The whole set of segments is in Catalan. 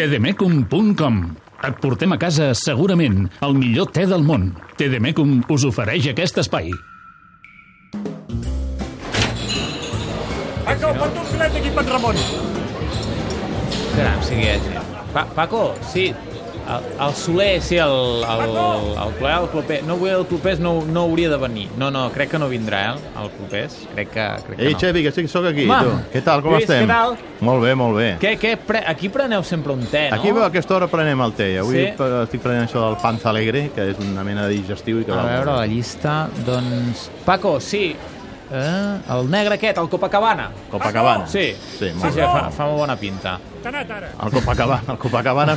tdmecum.com Et portem a casa, segurament, el millor te del món. TDMecum us ofereix aquest espai. Paco, porta un filet aquí per Ramon. Caram, hi ha gent. Pa Paco, sí, el, el Soler, sí, el, el, el, el, el Clopés. No vull el Clopés, no, no hauria de venir. No, no, crec que no vindrà, eh, el Clopés. Crec que, crec que Ei, no. Xevi, que sí que sóc aquí. Home, tu. Què tal, com Lluís, estem? què tal? Molt bé, molt bé. Què, què, pre aquí preneu sempre un te, no? Aquí a aquesta hora prenem el te. Avui Sí. sí. estic prenent això del panza alegre, que és una mena de digestiu. I que A veure la llista, doncs... Paco, sí, eh, el negre aquest, el Copacabana. Copacabana. Sí, Sí, sí, sí fa, fa molt bona pinta. El Copacabana, el Copacabana,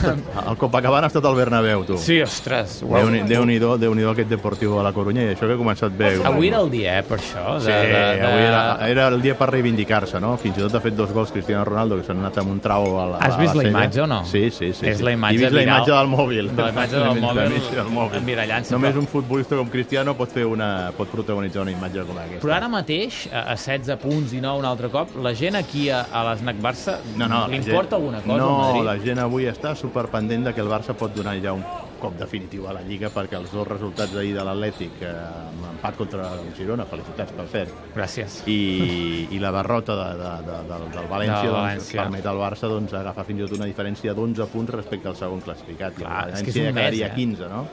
el Copacabana ha estat al Bernabéu, tu. Sí, ostres. Déu-n'hi Déu Déu Déu aquest Deportiu a la Corunya i això que ha començat bé. Avui era el dia, eh, per això. Sí, avui era, era el dia per reivindicar-se, no? Fins i tot ha fet dos gols Cristiano Ronaldo, que s'han anat amb un trau a la, Has vist la cella. imatge o no? Sí, sí, sí. És sí. la imatge vist la imatge del mòbil. La imatge del mòbil emmirallant-se, Només un futbolista com Cristiano pot fer una, pot protagonitzar una imatge com aquesta. Però ara mateix, a a 16 punts i 9 un altre cop, la gent aquí a, a l'Snac Barça No, no, li importa gent- alguna cosa no, Madrid? la gent avui està superpendent de que el Barça pot donar ja un cop definitiu a la Lliga perquè els dos resultats d'ahir de l'Atlètic, eh, amb empat contra el Girona, felicitats per cert, Gràcies. i, i la derrota de, de, de, del, del València, Del doncs, València. permet al Barça doncs, agafar fins i tot una diferència d'11 punts respecte al segon classificat. I Clar, el és que és València un mes, quedaria eh? 15, no?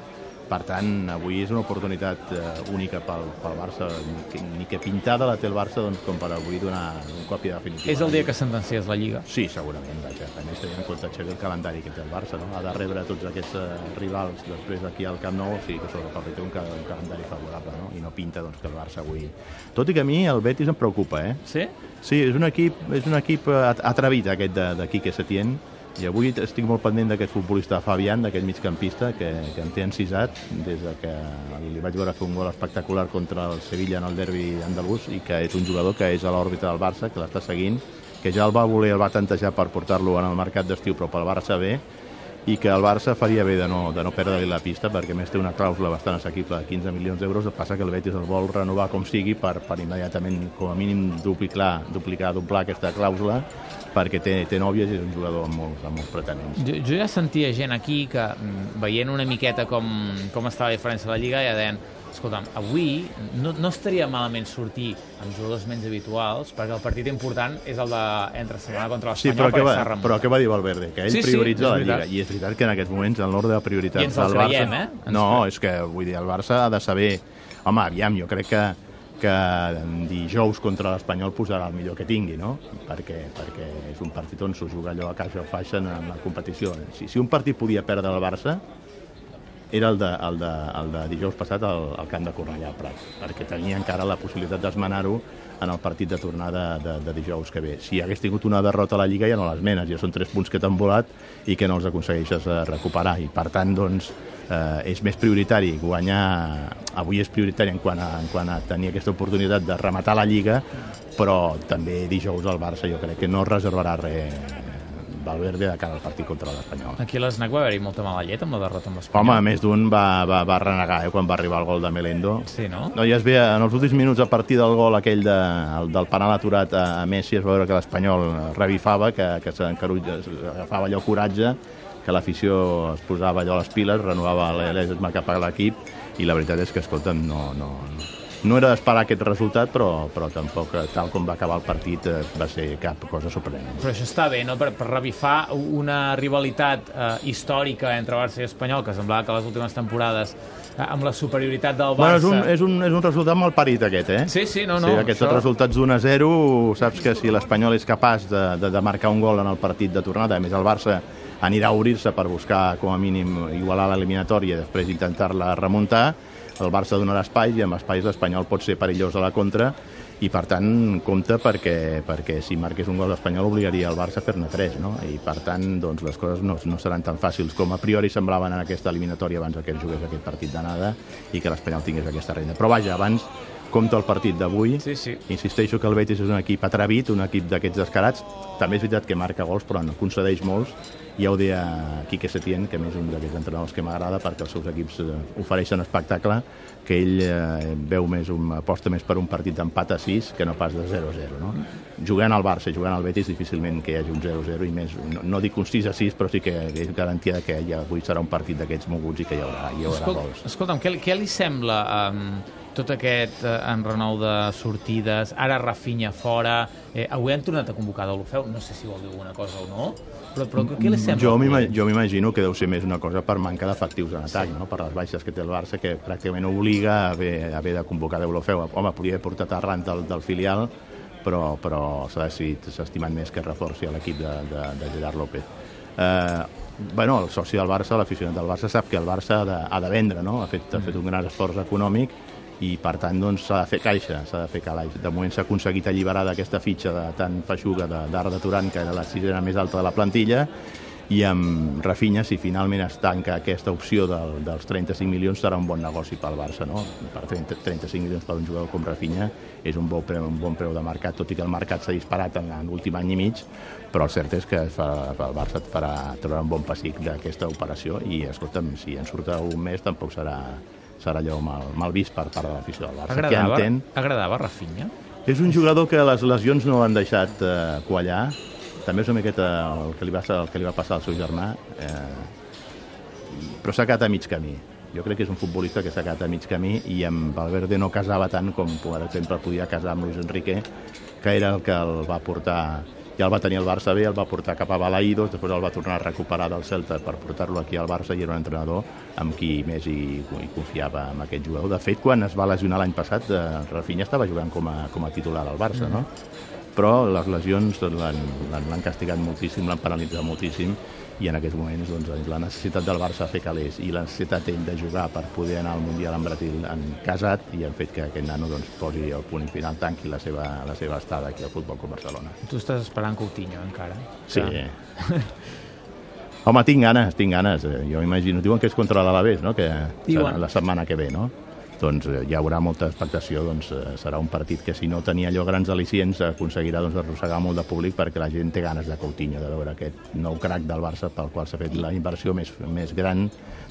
Per tant, avui és una oportunitat eh, única pel, pel Barça. Ni que, ni que pintada la té el Barça doncs, com per avui donar un còpia definitiu. És el dia que sentencies la Lliga. Sí, segurament, vaja. A més, tenint en compte Xavi, el calendari que té el Barça, no? Ha de rebre tots aquests eh, rivals després d'aquí al Camp Nou, o sigui que sobre el paper té un, un calendari favorable, no? I no pinta doncs, que el Barça avui... Tot i que a mi el Betis em preocupa, eh? Sí? Sí, és un equip, és un equip eh, at- atrevit, aquest de- d'aquí que Setién, i avui estic molt pendent d'aquest futbolista Fabián, d'aquest migcampista, que, que em té encisat des de que li vaig veure fer un gol espectacular contra el Sevilla en el derbi andalús i que és un jugador que és a l'òrbita del Barça, que l'està seguint, que ja el va voler, el va tantejar per portar-lo en el mercat d'estiu, però pel Barça bé, i que el Barça faria bé de no, de no perdre-li la pista perquè més té una clàusula bastant assequible de 15 milions d'euros, el passa que el Betis el vol renovar com sigui per, per immediatament com a mínim duplicar, duplicar, doblar aquesta clàusula perquè té, té nòvies i és un jugador amb molts, amb molts pretenents. Jo, jo ja sentia gent aquí que, mm, veient una miqueta com, com estava la diferència de la Lliga, ja deien escolta'm, avui no, no estaria malament sortir amb jugadors menys habituals perquè el partit important és el de entre setmana contra Sí, l'Espanyol però què, va, però què va dir Valverde? Que ell Sí, sí, prioritza és la. Lliga. I és veritat que en aquests moments, en l'ordre de prioritats I ens els del Barça... creiem, eh? Ens no, creiem. és que, vull dir, el Barça ha de saber... Home, aviam, jo crec que que dijous contra l'Espanyol posarà el millor que tingui, no? Perquè, perquè és un partit on s'ho juga allò a caixa o faixa en la competició. Si, si un partit podia perdre el Barça, era el de, el de, el de dijous passat al, al camp de Cornellà al Prat, perquè tenia encara la possibilitat d'esmenar-ho en el partit de tornada de, de dijous que ve. Si hagués tingut una derrota a la Lliga ja no les menes, ja són tres punts que t'han volat i que no els aconsegueixes eh, recuperar i per tant doncs eh, és més prioritari guanyar avui és prioritari en quant, a, en quant a tenir aquesta oportunitat de rematar la Lliga però també dijous el Barça jo crec que no reservarà res Valverde de cara al partit contra l'Espanyol. Aquí a l'Snac va haver-hi molta mala llet amb la derrota amb l'Espanyol. Home, més d'un va, va, va renegar eh, quan va arribar el gol de Melendo. Sí, no? No, ja es ve, en els últims minuts, a partir del gol aquell de, el, del penal aturat a, a Messi, es va veure que l'Espanyol revifava, que, que agafava allò coratge, que l'afició es posava allò a les piles, renovava l'esma cap a l'equip, i la veritat és que, escolta'm, no, no, no, no era d'esperar aquest resultat, però, però tampoc, tal com va acabar el partit, eh, va ser cap cosa sorprenent. Però això està bé, no? Per, per revifar una rivalitat eh, històrica entre Barça i Espanyol, que semblava que les últimes temporades, eh, amb la superioritat del Bueno, Barça... és un, és, un, és un resultat mal parit, aquest, eh? Sí, sí, no, no, Sí, aquests això- resultats d'1 a 0, saps que si l'Espanyol és capaç de, de, de marcar un gol en el partit de tornada, a més el Barça anirà a obrir-se per buscar, com a mínim, igualar l'eliminatòria i després intentar-la remuntar, el Barça donarà espais i amb espais l'Espanyol pot ser perillós a la contra. I per tant compta perquè, perquè si marqués un gol l'Espanyol obligaria el Barça a fer-ne 3 no? i per tant doncs, les coses no, no seran tan fàcils com a priori semblaven en aquesta eliminatòria abans que jugués aquest partit d'anada i que l'Espanyol tingués aquesta renda. Però vaja, abans compta el partit d'avui. Sí, sí. insisteixo que el Betis és un equip atrevit un equip d'aquests descarats. També és veritat que marca gols però no concedeix molts ja ho deia Quique Setién, que a més és un d'aquests entrenadors que m'agrada perquè els seus equips eh, ofereixen espectacle, que ell eh, veu més un, aposta més per un partit d'empat a 6 que no pas de 0-0. No? Jugant al Barça i jugant al Betis difícilment que hi hagi un 0-0 i més, no, no dic un 6 a 6, però sí que és garantia que ja avui serà un partit d'aquests moguts i que hi haurà, hi haurà Escolta, gols. escolta'm, què, què li sembla um, tot aquest uh, enrenou de sortides, ara Rafinha fora, eh, avui han tornat a convocar d'Olofeu, no sé si vol dir alguna cosa o no, però, però què li sembla? Jo m'ima- jo m'imagino que deu ser més una cosa per manca d'efectius en atac, sí. no? per les baixes que té el Barça, que pràcticament obliga a haver, a haver de convocar Deulofeu. Home, podria haver portat Arran del, del filial, però, però s'ha decidit, s'ha estimat més que reforci a l'equip de, de, de Gerard López. Eh, bueno, el soci del Barça, l'aficionat del Barça, sap que el Barça ha de, ha de vendre, no? ha, fet, ha fet un gran esforç econòmic i per tant doncs, s'ha de fer caixa, s'ha de fer calaix. De moment s'ha aconseguit alliberar d'aquesta fitxa de tan feixuga de- d'Arda Turan, que era la sisena més alta de la plantilla, i amb Rafinha, si finalment es tanca aquesta opció del, dels 35 milions, serà un bon negoci pel Barça, no? Per 30, 35 milions per un jugador com Rafinha és un bon preu, un bon preu de mercat, tot i que el mercat s'ha disparat en l'últim any i mig, però el cert és que fa, el Barça et farà treure un bon pessic d'aquesta operació i, escolta'm, si en surt un mes tampoc serà, serà allò mal, mal vist per part de l'afició del Barça, Agradava, que entén agradava Rafinha? és un jugador que les lesions no han deixat eh, quallar. També és una miqueta el que li va, el que li va passar al seu germà. Eh, però s'ha quedat a mig camí. Jo crec que és un futbolista que s'ha quedat a mig camí i amb Valverde no casava tant com, per exemple, podia casar amb Luis Enrique, que era el que el va portar ja el va tenir el Barça bé, el va portar cap a Balaïdos, després el va tornar a recuperar del Celta per portar-lo aquí al Barça i era un entrenador amb qui més hi, hi confiava amb aquest jugador. De fet, quan es va lesionar l'any passat, eh, Rafinha estava jugant com a, com a titular al Barça, no? Però les lesions l'han castigat moltíssim, l'han penalitzat moltíssim i en aquests moments doncs, la necessitat del Barça fer calés i la necessitat ell de jugar per poder anar al Mundial amb Brasil han casat i han fet que aquest nano doncs, posi el punt final, tanqui la seva, la seva estada aquí al Futbol Club Barcelona. Tu estàs esperant Coutinho encara? Sí. Que- Home, tinc ganes, tinc ganes. Eh, Jo imagino, diuen que és contra l'Alavés, no? Que Diuen. la setmana que ve, no? Doncs eh, hi haurà molta expectació, doncs eh, serà un partit que si no tenia allò grans al·licients aconseguirà doncs, arrossegar molt de públic perquè la gent té ganes de Coutinho, de veure aquest nou crack del Barça pel qual s'ha fet la inversió més, més gran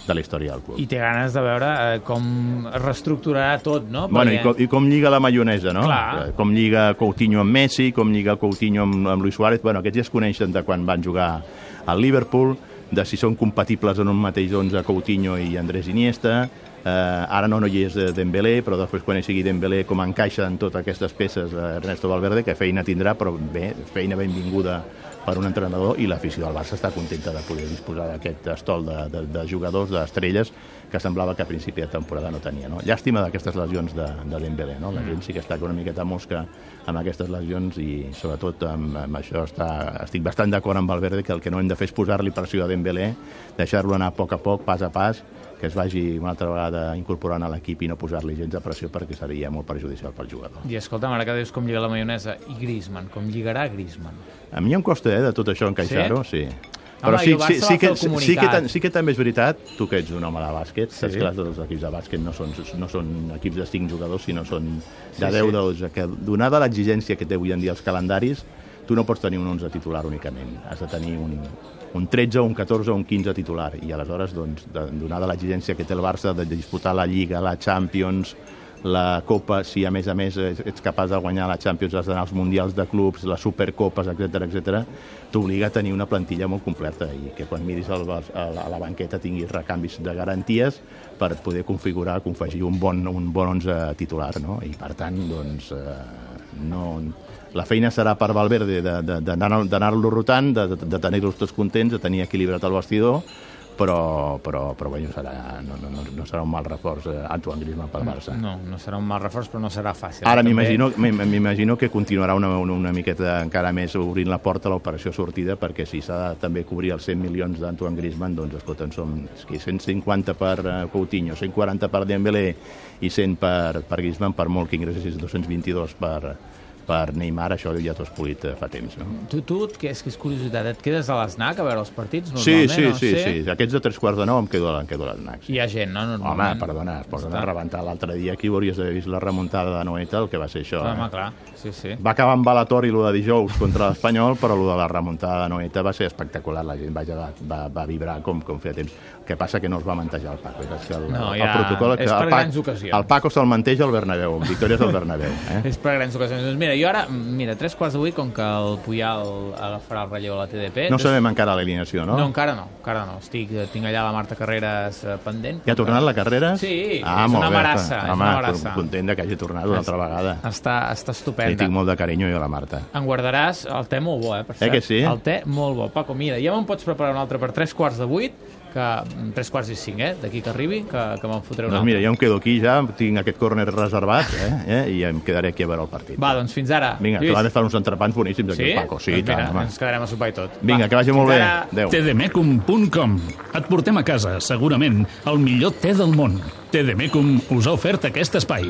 de la història del club. I té ganes de veure eh, com es reestructurarà tot, no? Bueno, i com, i com lliga la maionesa, no? Clar. Eh, Com lliga Coutinho amb Messi, com lliga Coutinho amb, amb Luis Suárez. Bueno, aquests ja es coneixen de quan van jugar al Liverpool, de si són compatibles en un mateix 11 Coutinho i Andrés Iniesta. Eh, ara no, no hi és Dembélé, però després quan hi sigui Dembélé com encaixa en totes aquestes peces eh, Ernesto Valverde, que feina tindrà, però bé, feina benvinguda per un entrenador i l'afició del Barça està contenta de poder disposar d'aquest estol de, de, de jugadors, d'estrelles, que semblava que a principi de temporada no tenia. No? Llàstima d'aquestes lesions de, de Dembélé. No? La gent sí que està una miqueta mosca amb aquestes lesions i sobretot amb, amb això està, estic bastant d'acord amb Valverde que el que no hem de fer és posar-li pressió a Dembélé, deixar-lo anar a poc a poc, pas a pas, que es vagi una altra vegada incorporant a l'equip i no posar-li gens de pressió perquè seria molt perjudicial pel jugador. I escolta'm, ara que dius com lliga la maionesa, i Griezmann, com lligarà Griezmann? A mi em costa, eh, de tot això encaixar-ho, sí. Però Home, sí, sí, sí, que, sí, que, sí que també és veritat, tu que ets un home de bàsquet, Sí. saps que els equips de bàsquet no són, no són equips de 5 jugadors, sinó són de Sí, 10 sí. de 12, que donada l'exigència que té avui en dia els calendaris, tu no pots tenir un 11 titular únicament, has de tenir un, un 13, un 14 o un 15 titular, i aleshores, doncs, donada l'exigència que té el Barça de disputar la Lliga, la Champions, la Copa, si a més a més ets capaç de guanyar la Champions, has d'anar als Mundials de Clubs, les Supercopes, etc etc, t'obliga a tenir una plantilla molt completa i que quan miris el, a, la, a la banqueta tinguis recanvis de garanties per poder configurar, confegir un bon, un bon 11 titular, no? I per tant, doncs, eh, no, la feina serà per Valverde de- de- d'anar- d'anar-lo rotant, de, de, de tenir-los tots contents, de tenir equilibrat el vestidor, però, però, però bueno, serà, no, no, no, no serà un mal reforç eh, Antoine Griezmann pel Barça. No, no serà un mal reforç, però no serà fàcil. Ara m'imagino m'im- m'imagino que continuarà una, una, una miqueta encara més obrint la porta a l'operació sortida, perquè si s'ha de també cobrir els 100 milions d'Antoine Griezmann, doncs escolta, en som és que 150 per eh, Coutinho, 140 per Dembélé i 100 per, per Griezmann, per molt que ingressis 222 per, per Neymar això ja t'ho has polit eh, fa temps, no? Tu, tu que és que és curiositat, et quedes a l'SNAC a veure els partits Sí, normalment? sí, no sí, sé? sí. Aquests de tres quarts de nou em quedo, em quedo a l'ANAC. Sí. Hi ha gent, no? Home, Normalment. perdona, es posen Està. a rebentar l'altre dia. Aquí hauries d'haver vist la remuntada de Noeta, el que va ser això. Home, eh? clar, sí, sí. Va acabar amb Balatori lo de dijous contra l'Espanyol, però lo de la remuntada de Noeta va ser espectacular. La gent vaja, va, va, va vibrar com, com feia temps. El que passa que no es va mentejar el Paco. És que el, No, el, ja- protocol... és el per Pac- grans ocasions. El Paco se'l menteja al Bernabéu, amb victòries al Bernabéu. Eh? És per grans ocasions. Doncs mira, jo ara, mira, tres quarts de vuit, com que el Puyal agafarà el relleu a la TDP... No doncs- sabem encara l'alineació, no? No, encara no, encara no. Estic, eh, tinc allà la Marta Carreras eh, pendent. Ja ha tornat la carrera? Sí, ah, és una bé. amarassa, és Home, una amarassa. content que hagi tornat una altra vegada. Està, està Li estupenda. tinc molt de carinyo jo a la Marta. Em guardaràs el te molt bo, eh, per Eh cert. que sí? El te molt bo. Paco, mira, ja me'n pots preparar un altre per tres quarts de vuit, que tres quarts i cinc, eh, d'aquí que arribi, que, que me'n fotré un Doncs mira, jo em quedo aquí ja, tinc aquest córner reservat eh? Eh? i em quedaré aquí a veure el partit. Va, doncs fins ara. Vinga, que Lluís. va de fer uns entrepans boníssims aquí, Sí? Paco. Sí, doncs tant, mira, home. ens quedarem a sopar i tot. Vinga, Va, que vagi molt fins bé. Adéu. tdmecum.com Et portem a casa, segurament, el millor te del món. Tdmecum us ha ofert aquest espai.